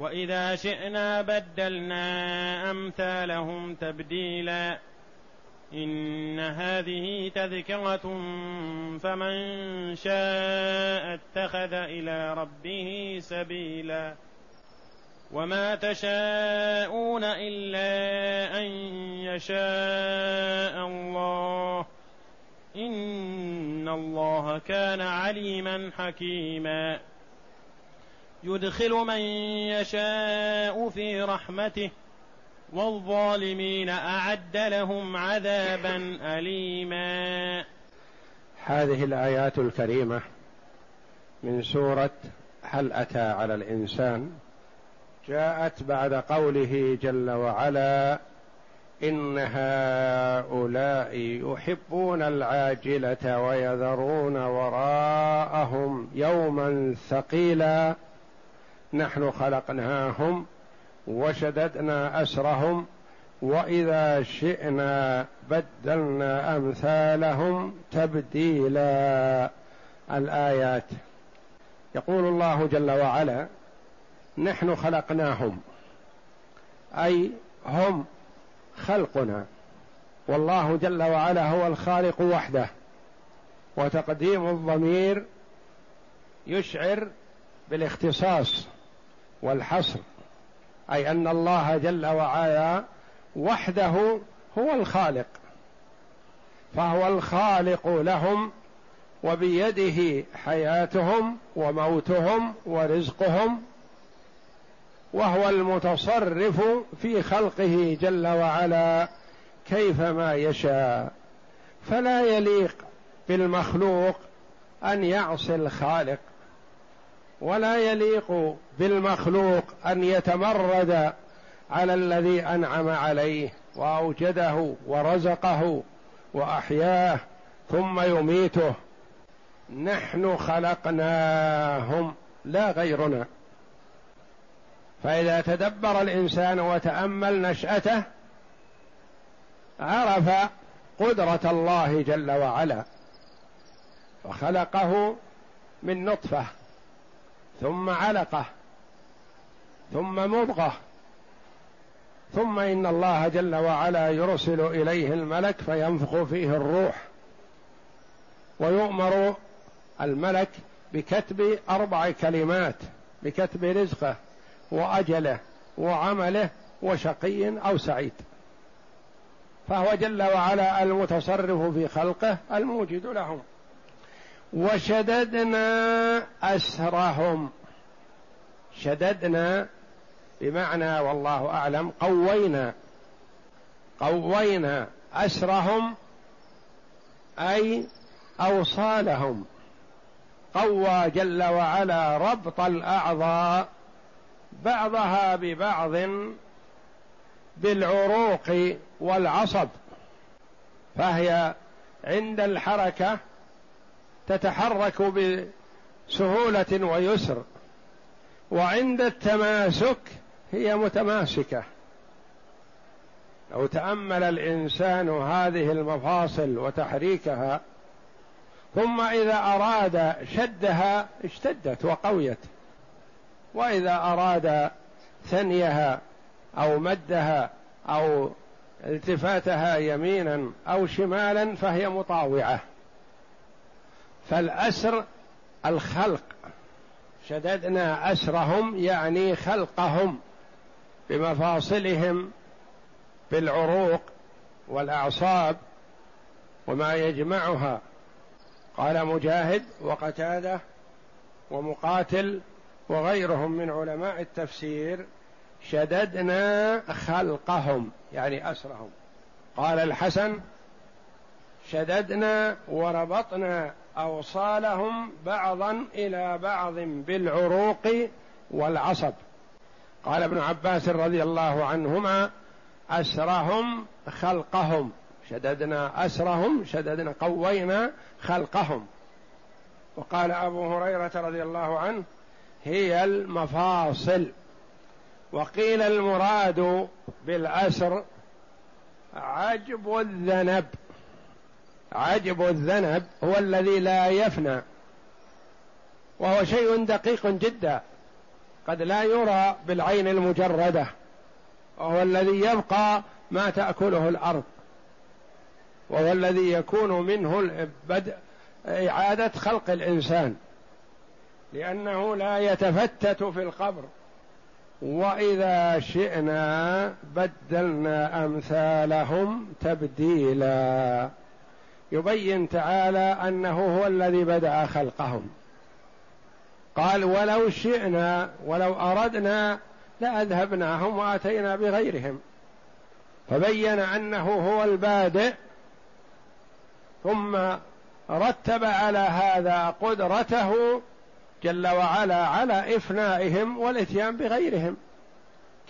وإذا شئنا بدلنا أمثالهم تبديلا. إن هذه تذكرة فمن شاء اتخذ إلى ربه سبيلا. وما تشاءون إلا أن يشاء الله. إن الله كان عليما حكيما. يدخل من يشاء في رحمته والظالمين أعد لهم عذابا اليما. هذه الآيات الكريمة من سورة هل أتى على الإنسان؟ جاءت بعد قوله جل وعلا إن هؤلاء يحبون العاجلة ويذرون وراءهم يوما ثقيلا. نحن خلقناهم وشددنا أسرهم وإذا شئنا بدلنا أمثالهم تبديلا. الآيات. يقول الله جل وعلا نحن خلقناهم. أي هم خلقنا. والله جل وعلا هو الخالق وحده. وتقديم الضمير يشعر بالاختصاص. والحصر. أي أن الله جل وعلا وحده هو الخالق. فهو الخالق لهم وبيده حياتهم وموتهم ورزقهم وهو المتصرف في خلقه جل وعلا كيفما يشاء. فلا يليق بالمخلوق أن يعصي الخالق. ولا يليق بالمخلوق أن يتمرد على الذي أنعم عليه وأوجده ورزقه وأحياه ثم يميته. نحن خلقناهم لا غيرنا. فإذا تدبر الإنسان وتأمل نشأته عرف قدرة الله جل وعلا فخلقه من نطفة. ثم علقه ثم مضغه ثم إن الله جل وعلا يرسل إليه الملك فينفخ فيه الروح ويؤمر الملك بكتب أربع كلمات بكتب رزقه وأجله وعمله وشقي أو سعيد. فهو جل وعلا المتصرف في خلقه الموجد لهم. وشددنا أسرهم. شددنا بمعنى والله أعلم قوينا قوينا أسرهم أي أوصالهم. قوى جل وعلا ربط الأعضاء بعضها ببعض بالعروق والعصب فهي عند الحركة تتحرك بسهولة ويسر. وعند التماسك هي متماسكة. لو تأمل الإنسان هذه المفاصل وتحريكها ثم إذا أراد شدها اشتدت وقويت. وإذا أراد ثنيها أو مدها أو التفاتها يمينا أو شمالا فهي مطاوعة. فالأسر الخلق. شددنا أسرهم يعني خلقهم بمفاصلهم بالعروق والأعصاب وما يجمعها. قال مجاهد وقتادة ومقاتل وغيرهم من علماء التفسير شددنا خلقهم يعني أسرهم. قال الحسن شددنا وربطنا أوصالهم بعضا إلى بعض بالعروق والعصب. قال ابن عباس رضي الله عنهما أسرهم خلقهم. شددنا أسرهم شددنا قوينا خلقهم. وقال أبو هريرة رضي الله عنه هي المفاصل. وقيل المراد بالأسر عجب الذنب. عجب الذنب هو الذي لا يفنى. وهو شيء دقيق جدا. قد لا يرى بالعين المجردة. وهو الذي يبقى ما تأكله الأرض. وهو الذي يكون منه بدء إعادة خلق الإنسان. لأنه لا يتفتت في القبر. وإذا شئنا بدلنا أمثالهم تبديلا. يبين تعالى أنه هو الذي بدأ خلقهم. قال ولو شئنا ولو أردنا لأذهبناهم وآتينا بغيرهم. فبين أنه هو البادئ ثم رتب على هذا قدرته جل وعلا على إفنائهم والإتيان بغيرهم.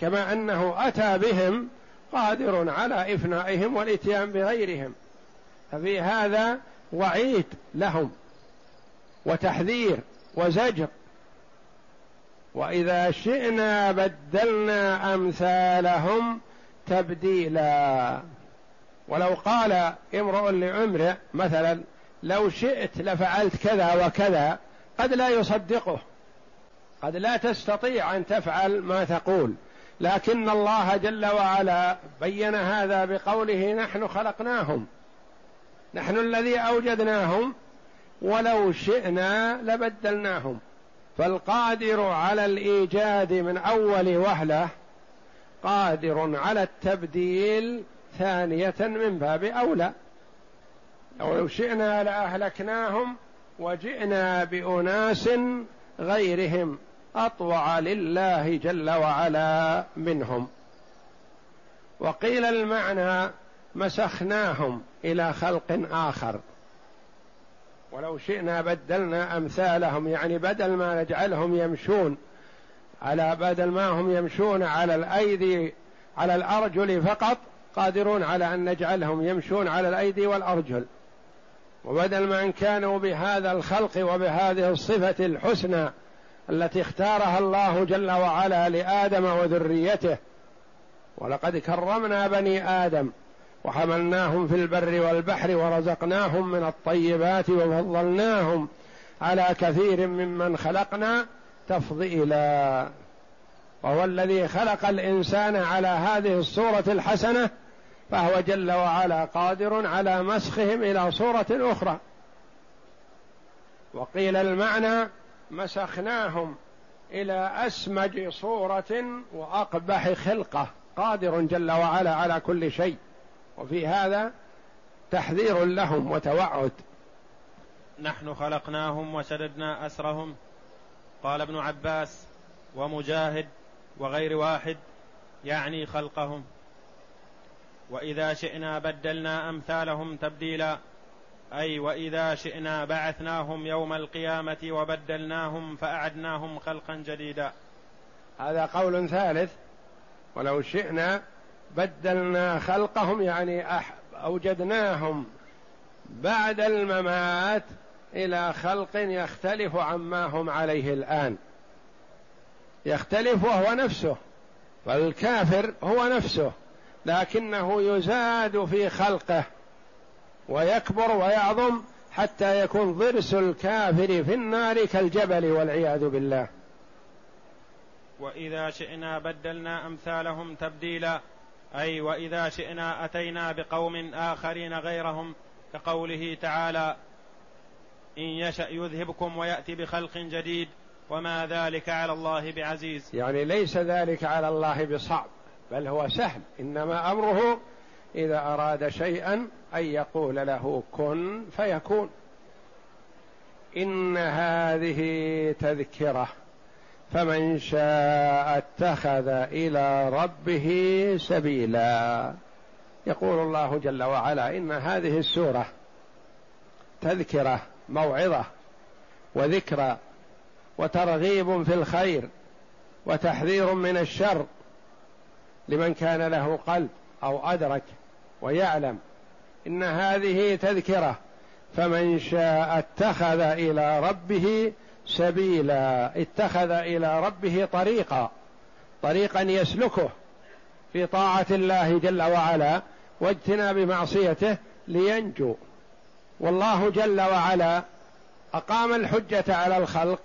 كما أنه أتى بهم قادر على إفنائهم والإتيان بغيرهم. ففي هذا وعيد لهم وتحذير وزجر. وإذا شئنا بدلنا أمثالهم تبديلا. ولو قال امرؤ لعمره مثلا لو شئت لفعلت كذا وكذا قد لا يصدقه. قد لا تستطيع أن تفعل ما تقول. لكن الله جل وعلا بين هذا بقوله نحن خلقناهم. نحن الذي أوجدناهم ولو شئنا لبدلناهم. فالقادر على الإيجاد من أول وهلة قادر على التبديل ثانية من باب أولى. لو شئنا لأهلكناهم وجئنا بأناس غيرهم أطوع لله جل وعلا منهم. وقيل المعنى مسخناهم إلى خلق آخر. ولو شئنا بدلنا أمثالهم يعني بدل ما نجعلهم يمشون على بدل ما هم يمشون على الأيدي على الأرجل فقط قادرون على أن نجعلهم يمشون على الأيدي والأرجل. وبدل ما إن كانوا بهذا الخلق وبهذه الصفة الحسنى التي اختارها الله جل وعلا لآدم وذريته ولقد كرمنا بني آدم وحملناهم في البر والبحر ورزقناهم من الطيبات وفضلناهم على كثير ممن خلقنا تفضيلا. وهو الذي خلق الإنسان على هذه الصورة الحسنة فهو جل وعلا قادر على مسخهم إلى صورة أخرى. وقيل المعنى مسخناهم إلى أسمج صورة وأقبح خلقة. قادر جل وعلا على كل شيء. وفي هذا تحذير لهم وتوعد. نحن خلقناهم وشددنا أسرهم. قال ابن عباس ومجاهد وغير واحد يعني خلقهم. وإذا شئنا بدلنا أمثالهم تبديلا. أي وإذا شئنا بعثناهم يوم القيامة وبدلناهم فأعدناهم خلقا جديدا. هذا قول ثالث. ولو شئنا بدلنا خلقهم يعني أوجدناهم بعد الممات إلى خلق يختلف عما هم عليه الآن. يختلف وهو نفسه فالكافر هو نفسه لكنه يزاد في خلقه ويكبر ويعظم حتى يكون ضرس الكافر في النار كالجبل والعياذ بالله. وإذا شئنا بدلنا أمثالهم تبديلا. أي وإذا شئنا أتينا بقوم آخرين غيرهم كقوله تعالى إن يشأ يذهبكم ويأتي بخلق جديد وما ذلك على الله بعزيز. يعني ليس ذلك على الله بصعب بل هو سهل. إنما أمره إذا أراد شيئا أن يقول له كن فيكون. إن هذه تذكرة. فمن شاء اتخذ إلى ربه سبيلا. يقول الله جل وعلا إن هذه السورة تذكرة موعظة وذكرى وترغيب في الخير وتحذير من الشر لمن كان له قلب أو أدرك ويعلم. إن هذه تذكرة. فمن شاء اتخذ إلى ربه سبيلا اتخذ إلى ربه طريقا طريقا يسلكه في طاعة الله جل وعلا واجتناب معصيته لينجو. والله جل وعلا أقام الحجة على الخلق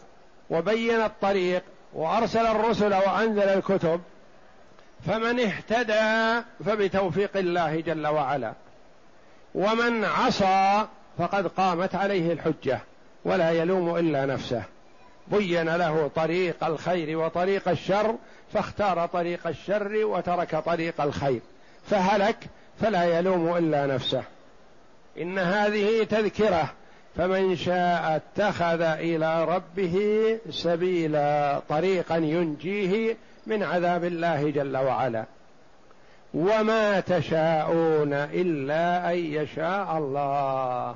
وبين الطريق وأرسل الرسل وأنزل الكتب فمن اهتدى فبتوفيق الله جل وعلا ومن عصى فقد قامت عليه الحجة. ولا يلوم إلا نفسه. بين له طريق الخير وطريق الشر فاختار طريق الشر وترك طريق الخير. فهلك فلا يلوم إلا نفسه. إن هذه تذكرة فمن شاء اتخذ إلى ربه سبيلا طريقا ينجيه من عذاب الله جل وعلا. وما تشاءون إلا أن يشاء الله.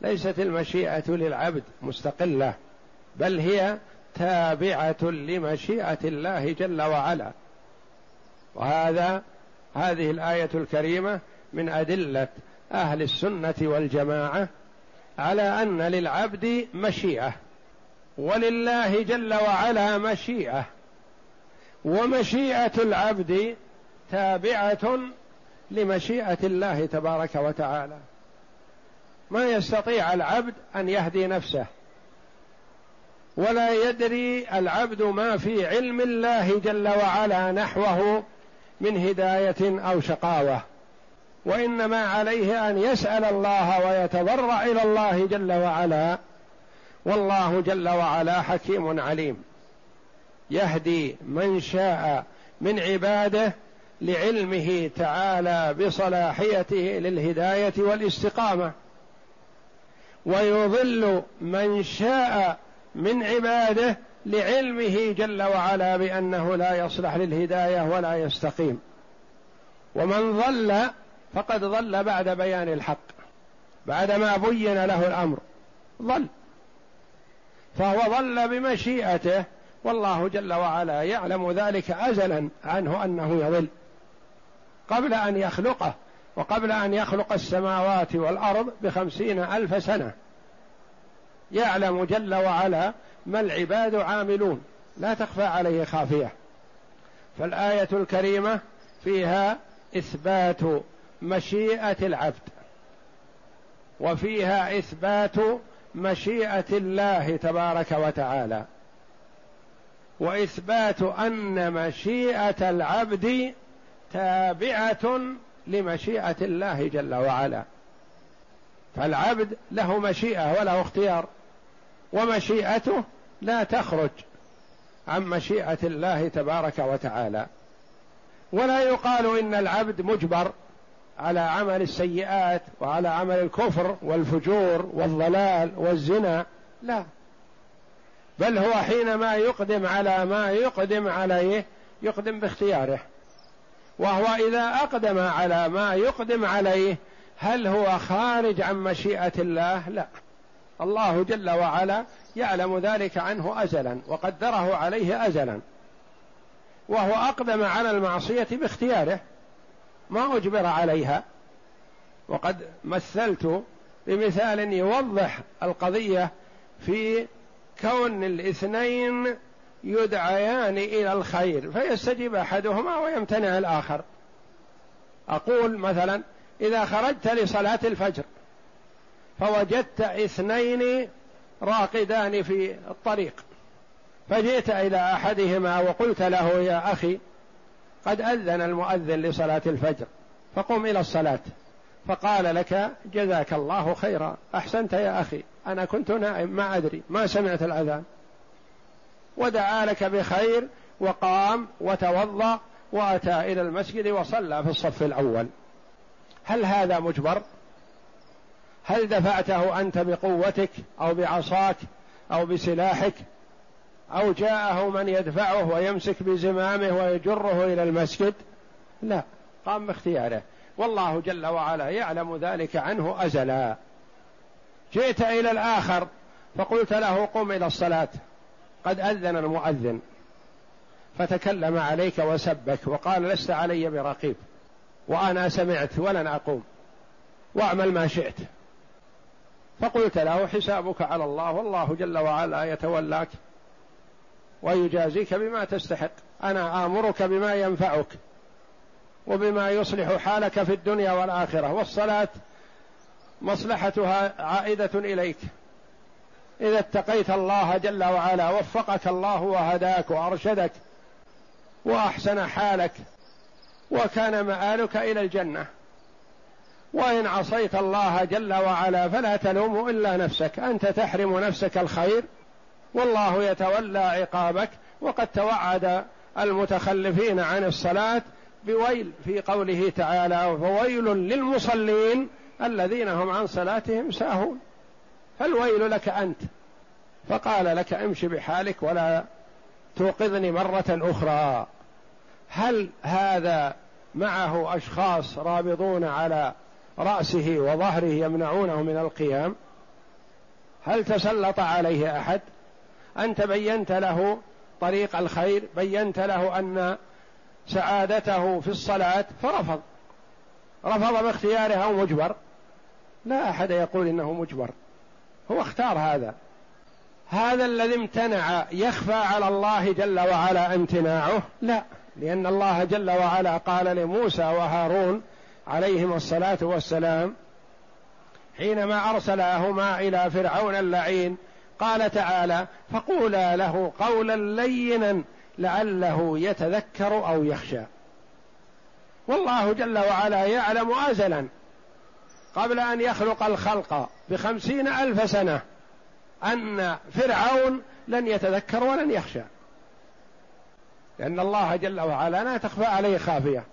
ليست المشيئة للعبد مستقلة بل هي تابعة لمشيئة الله جل وعلا. وهذا هذه الآية الكريمة من أدلة أهل السنة والجماعة على أن للعبد مشيئة ولله جل وعلا مشيئة. ومشيئة العبد تابعة لمشيئة الله تبارك وتعالى. ما يستطيع العبد أن يهدي نفسه ولا يدري العبد ما في علم الله جل وعلا نحوه من هداية أو شقاوة. وإنما عليه أن يسأل الله ويتضرع إلى الله جل وعلا والله جل وعلا حكيم عليم. يهدي من شاء من عباده لعلمه تعالى بصلاحيته للهداية والاستقامة. ويضل من شاء من عباده لعلمه جل وعلا بأنه لا يصلح للهداية ولا يستقيم. ومن ضل فقد ضل بعد بيان الحق بعدما بين له الأمر. ضل. فهو ضل بمشيئته والله جل وعلا يعلم ذلك ازلا عنه أنه يضل. قبل أن يخلقه. وقبل أن يخلق السماوات والأرض بخمسين ألف سنة. يعلم جل وعلا ما العباد عاملون. لا تخفى عليه خافية. فالآية الكريمة فيها إثبات مشيئة العبد. وفيها إثبات مشيئة الله تبارك وتعالى. وإثبات أن مشيئة العبد تابعة لمشيئة الله جل وعلا. فالعبد له مشيئة وله اختيار ومشيئته لا تخرج عن مشيئة الله تبارك وتعالى. ولا يقال إن العبد مجبر على عمل السيئات وعلى عمل الكفر والفجور والضلال والزنا لا. بل هو حينما يقدم على ما يقدم عليه يقدم باختياره. وهو إذا أقدم على ما يقدم عليه هل هو خارج عن مشيئة الله؟ لا. الله جل وعلا يعلم ذلك عنه ازلا وقدره عليه ازلا. وهو أقدم على المعصية باختياره ما أجبر عليها. وقد مثلت بمثال يوضح القضية في كون الاثنين يدعيان إلى الخير فيستجيب أحدهما ويمتنع الآخر. أقول مثلا إذا خرجت لصلاة الفجر فوجدت اثنين راقدان في الطريق فجئت إلى أحدهما وقلت له يا أخي قد أذن المؤذن لصلاة الفجر فقم إلى الصلاة. فقال لك جزاك الله خيرا أحسنت يا أخي أنا كنت نائم ما أدري ما سمعت الأذان. ودعا لك بخير وقام وتوضأ وأتى إلى المسجد وصلى في الصف الأول. هل هذا مجبر؟ هل دفعته أنت بقوتك أو بعصاك أو بسلاحك أو جاءه من يدفعه ويمسك بزمامه ويجره إلى المسجد؟ لا قام باختياره. والله جل وعلا يعلم ذلك عنه أزلا. جئت إلى الآخر فقلت له قم إلى الصلاة. قد أذن المؤذن فتكلم عليك وسبك وقال لست علي برقيب وأنا سمعت ولن أقوم واعمل ما شئت. فقلت له حسابك على الله والله جل وعلا يتولاك ويجازيك بما تستحق. أنا آمرك بما ينفعك وبما يصلح حالك في الدنيا والآخرة والصلاة مصلحتها عائدة إليك. إذا اتقيت الله جل وعلا وفقك الله وهداك وأرشدك وأحسن حالك وكان مآلك إلى الجنة. وإن عصيت الله جل وعلا فلا تلوم إلا نفسك أنت تحرم نفسك الخير والله يتولى عقابك. وقد توعد المتخلفين عن الصلاة بويل في قوله تعالى فويل للمصلين الذين هم عن صلاتهم ساهون فالويل لك أنت. فقال لك امشي بحالك ولا توقظني مرة أخرى. هل هذا معه أشخاص رابضون على رأسه وظهره يمنعونه من القيام؟ هل تسلط عليه أحد؟ انت بينت له طريق الخير بينت له أن سعادته في الصلاة فرفض. رفض باختياره أو مجبر. لا أحد يقول إنه مجبر. هو اختار هذا. هذا الذي امتنع يخفى على الله جل وعلا امتناعه؟ لا. لأن الله جل وعلا قال لموسى وهارون عليهما الصلاة والسلام حينما أرسلهما إلى فرعون اللعين قال تعالى فقولا له قولا لينا لعله يتذكر أو يخشى. والله جل وعلا يعلم آزلا قبل أن يخلق الخلق بخمسين ألف سنة أن فرعون لن يتذكر ولن يخشى. لأن الله جل وعلا لا تخفى عليه خافية.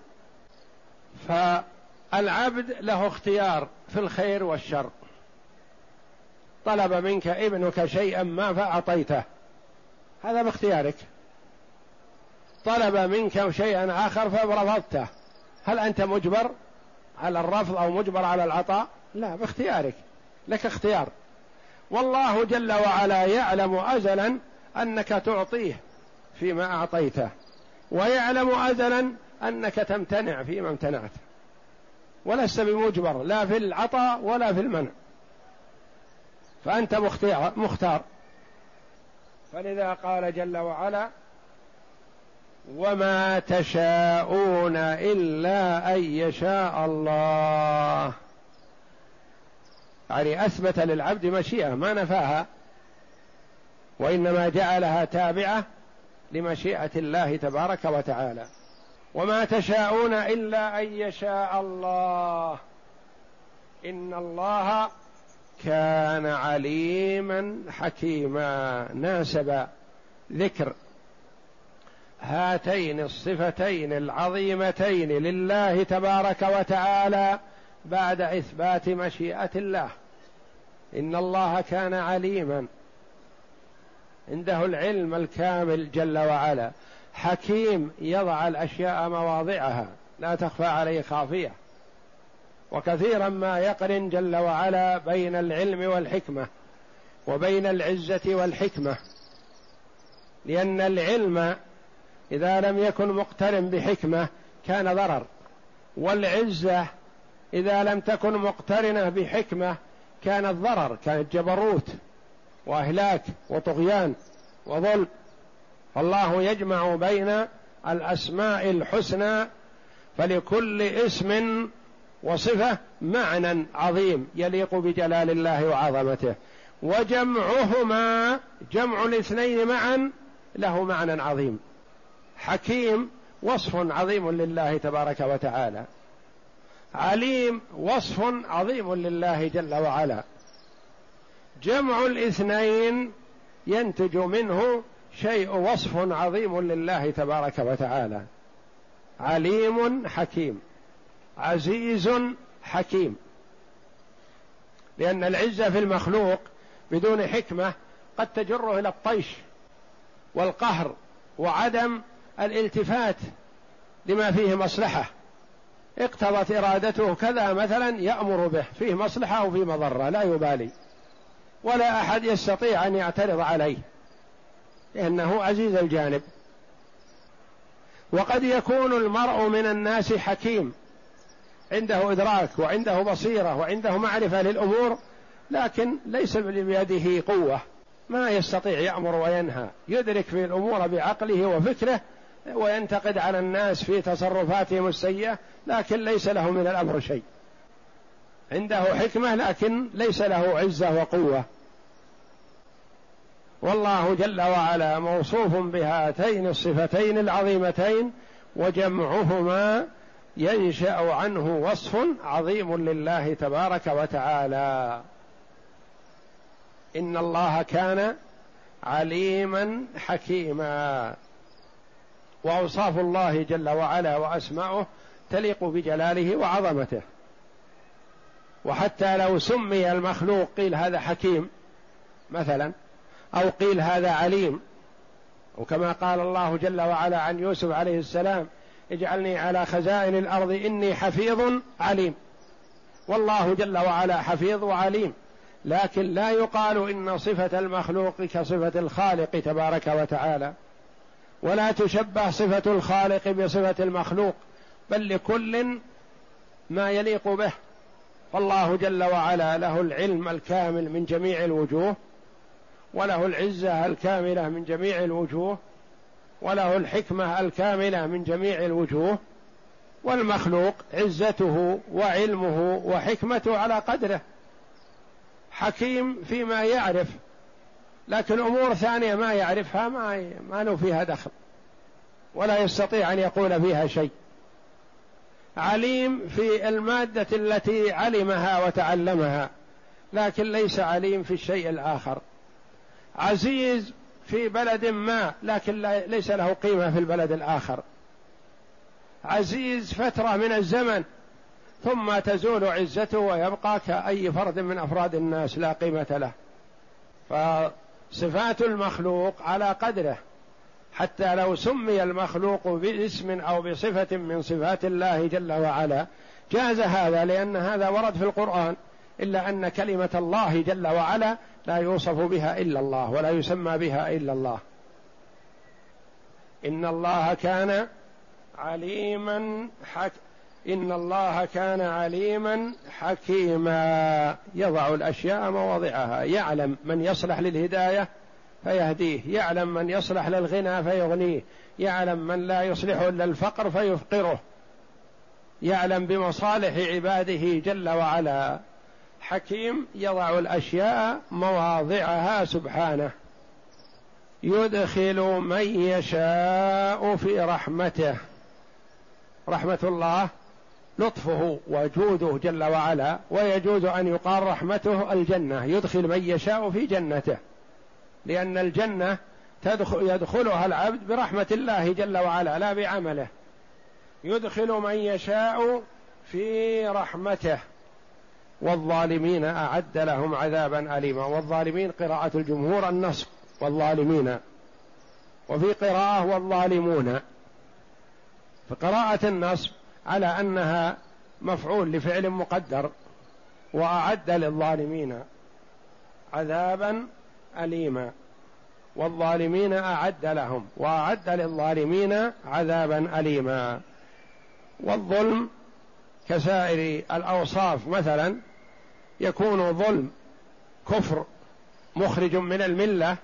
فالعبد له اختيار في الخير والشر. طلب منك ابنك شيئا ما فأعطيته. هذا باختيارك. طلب منك شيئا آخر فرفضته هل أنت مجبر؟ على الرفض أو مجبر على العطاء؟ لا باختيارك. لك اختيار. والله جل وعلا يعلم أزلا أنك تعطيه فيما أعطيته ويعلم أزلا أنك تمتنع فيما امتنعت. ولست بمجبر لا في العطاء ولا في المنع. فأنت مختار مختار. فلذا قال جل وعلا وما تشاءون إلا أن يشاء الله. يعني أثبت للعبد مشيئة ما نفاها. وإنما جعلها تابعة لمشيئة الله تبارك وتعالى. وما تشاءون إلا أن يشاء الله. إن الله كان عليما حكيما. ناسب ذكر هاتين الصفتين العظيمتين لله تبارك وتعالى بعد إثبات مشيئة الله. إن الله كان عليما. عنده العلم الكامل جل وعلا. حكيم يضع الأشياء مواضعها. لا تخفى عليه خافية. وكثيرا ما يقرن جل وعلا بين العلم والحكمة وبين العزة والحكمة. لأن العلم إذا لم يكن مقترن بحكمة كان ضرر. والعزة إذا لم تكن مقترنة بحكمة كانت ضرر كانت جبروت وأهلاك وطغيان وظلم. فالله يجمع بين الأسماء الحسنى فلكل اسم وصفة معنى عظيم يليق بجلال الله وعظمته. وجمعهما جمع الاثنين معا له معنى عظيم. حكيم وصف عظيم لله تبارك وتعالى. عليم وصف عظيم لله جل وعلا. جمع الاثنين ينتج منه شيء وصف عظيم لله تبارك وتعالى. عليم حكيم عزيز حكيم. لأن العزة في المخلوق بدون حكمة قد تجره إلى الطيش والقهر وعدم الالتفات لما فيه مصلحة. اقتضت إرادته كذا مثلا يأمر به فيه مصلحة وفيه مضرة لا يبالي. ولا أحد يستطيع أن يعترض عليه لأنه عزيز الجانب. وقد يكون المرء من الناس حكيم عنده إدراك وعنده بصيرة وعنده معرفة للأمور لكن ليس بيده قوة. ما يستطيع يأمر وينهى يدرك في الأمور بعقله وفكره وينتقد على الناس في تصرفاتهم السيئة لكن ليس له من الأمر شيء. عنده حكمة لكن ليس له عزة وقوة. والله جل وعلا موصوف بهاتين الصفتين العظيمتين وجمعهما ينشأ عنه وصف عظيم لله تبارك وتعالى. إن الله كان عليما حكيما. وأوصاف الله جل وعلا وأسماؤه تليق بجلاله وعظمته. وحتى لو سمي المخلوق قيل هذا حكيم مثلا أو قيل هذا عليم. وكما قال الله جل وعلا عن يوسف عليه السلام اجعلني على خزائن الأرض إني حفيظ عليم. والله جل وعلا حفيظ وعليم. لكن لا يقال إن صفة المخلوق كصفة الخالق تبارك وتعالى. ولا تشبه صفة الخالق بصفة المخلوق بل لكل ما يليق به. فالله جل وعلا له العلم الكامل من جميع الوجوه وله العزة الكاملة من جميع الوجوه وله الحكمة الكاملة من جميع الوجوه. والمخلوق عزته وعلمه وحكمته على قدره. حكيم فيما يعرف لكن أمور ثانية ما يعرفها ما ما له فيها دخل ولا يستطيع أن يقول فيها شيء. عليم في المادة التي علمها وتعلمها لكن ليس عليم في الشيء الآخر. عزيز في بلد ما لكن ليس له قيمة في البلد الآخر. عزيز فترة من الزمن ثم تزول عزته ويبقى كأي فرد من أفراد الناس لا قيمة له. فصفات المخلوق على قدره حتى لو سمي المخلوق باسم أو بصفة من صفات الله جل وعلا جاز هذا لأن هذا ورد في القرآن إلا أن كلمة الله جل وعلا لا يوصف بها إلا الله ولا يسمى بها إلا الله. إن الله كان عليما حك إن الله كان عليما حكيما. يضع الأشياء مواضعها. يعلم من يصلح للهداية فيهديه. يعلم من يصلح للغنى فيغنيه. يعلم من لا يصلح إلا الفقر فيفقره. يعلم بمصالح عباده جل وعلا. حكيم يضع الأشياء مواضعها سبحانه. يدخل من يشاء في رحمته. رحمة الله لطفه وجوده جل وعلا ويجوز أن يقال رحمته الجنة يدخل من يشاء في جنته. لأن الجنة تدخل يدخلها العبد برحمة الله جل وعلا لا بعمله. يدخل من يشاء في رحمته. والظالمين أعد لهم عذابا أليما. والظالمين قراءة الجمهور النصب. والظالمين. وفي قراءة والظالمون. فقراءه النصب على أنها مفعول لفعل مقدر وأعد للظالمين عذابا اليما والظالمين أعد لهم وأعد للظالمين عذابا اليما. والظلم كسائر الأوصاف مثلا يكون ظلم كفر مخرج من الملة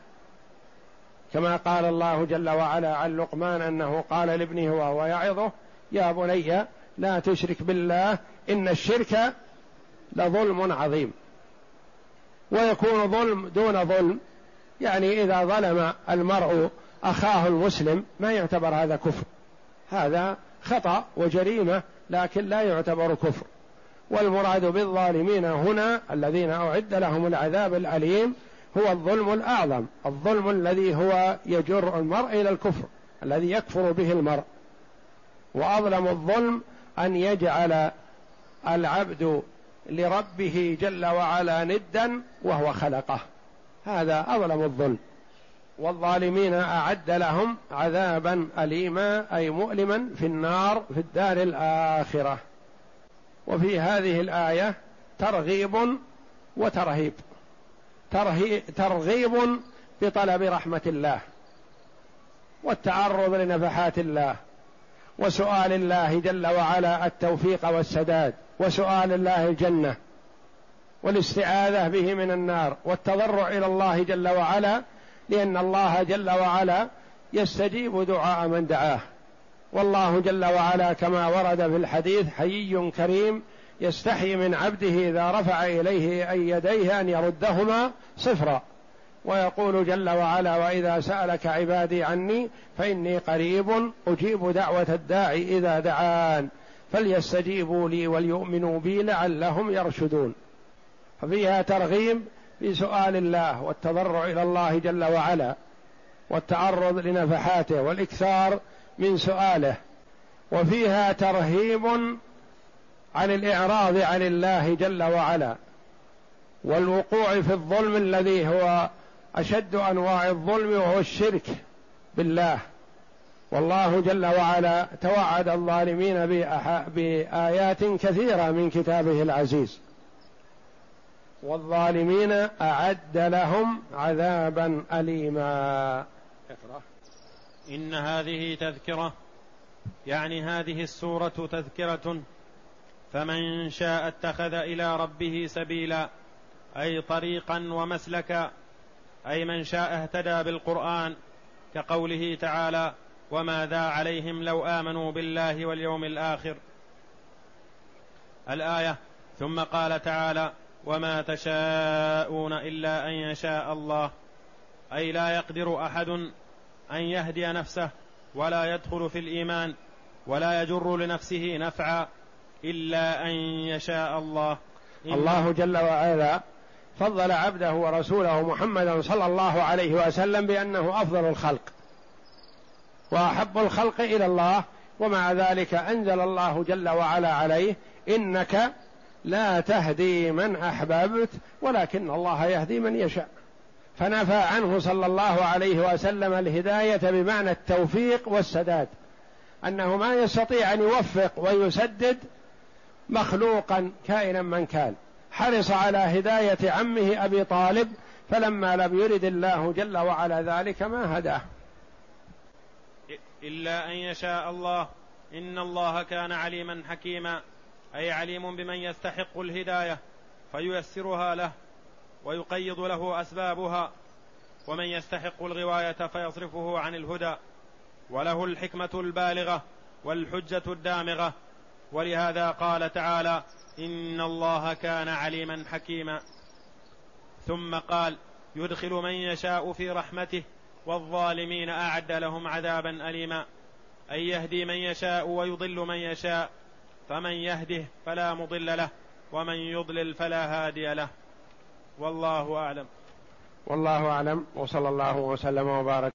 كما قال الله جل وعلا عن لقمان أنه قال لابنه وهو يعظه يا بني لا تشرك بالله إن الشرك لظلم عظيم. ويكون ظلم دون ظلم. يعني إذا ظلم المرء أخاه المسلم ما يعتبر هذا كفر. هذا خطأ وجريمة لكن لا يعتبر كفر. والمراد بالظالمين هنا الذين أعد لهم العذاب الأليم هو الظلم الأعظم الظلم الذي هو يجر المرء إلى الكفر الذي يكفر به المرء. وأظلم الظلم أن يجعل العبد لربه جل وعلا ندا وهو خلقه. هذا أظلم الظلم. والظالمين أعد لهم عذابا أليما أي مؤلما في النار في الدار الآخرة. وفي هذه الآية ترغيب وترهيب. ترغيب بطلب رحمة الله والتعرض لنفحات الله. وسؤال الله جل وعلا التوفيق والسداد وسؤال الله الجنة والاستعاذة به من النار والتضرع إلى الله جل وعلا لأن الله جل وعلا يستجيب دعاء من دعاه. والله جل وعلا كما ورد في الحديث حيي كريم يستحي من عبده إذا رفع إليه اي يديه أن يردهما صفرا. ويقول جل وعلا وإذا سألك عبادي عني فإني قريب أجيب دعوة الداعي إذا دعان فليستجيبوا لي وليؤمنوا بي لعلهم يرشدون. ففيها ترغيب في سؤال الله والتضرع إلى الله جل وعلا والتعرض لنفحاته والإكثار من سؤاله. وفيها ترهيب عن الإعراض عن الله جل وعلا والوقوع في الظلم الذي هو أشد أنواع الظلم وهو الشرك بالله. والله جل وعلا توعد الظالمين بآيات كثيرة من كتابه العزيز. والظالمين أعد لهم عذابا اليما. إن هذه تذكرة يعني هذه السورة تذكرة. فمن شاء اتخذ إلى ربه سبيلا أي طريقا ومسلكا. أي من شاء اهتدى بالقرآن كقوله تعالى وماذا عليهم لو آمنوا بالله واليوم الآخر. الآية ثم قال تعالى وما تشاءون إلا أن يشاء الله. أي لا يقدر أحد أن يهدي نفسه ولا يدخل في الإيمان ولا يجر لنفسه نفعا إلا أن يشاء الله. الله جل وعلا فضل عبده ورسوله محمدا صلى الله عليه وسلم بأنه أفضل الخلق وأحب الخلق إلى الله ومع ذلك أنزل الله جل وعلا عليه إنك لا تهدي من أحببت ولكن الله يهدي من يشاء. فنفى عنه صلى الله عليه وسلم الهداية بمعنى التوفيق والسداد أنه ما يستطيع أن يوفق ويسدد مخلوقا كائنا من كان. حرص على هداية عمه أبي طالب فلما لم يرد الله جل وعلا ذلك ما هداه. إلا أن يشاء الله إن الله كان عليما حكيما أي عليم بمن يستحق الهداية فييسرها له ويقيض له أسبابها ومن يستحق الغواية فيصرفه عن الهدى وله الحكمة البالغة والحجة الدامغة ولهذا قال تعالى إن الله كان عليما حكيما. ثم قال يدخل من يشاء في رحمته والظالمين أعد لهم عذابا أليما. اي يهدي من يشاء ويضل من يشاء. فمن يهده فلا مضل له ومن يضلل فلا هادي له. والله أعلم. والله أعلم. وصلى الله وسلم وبارك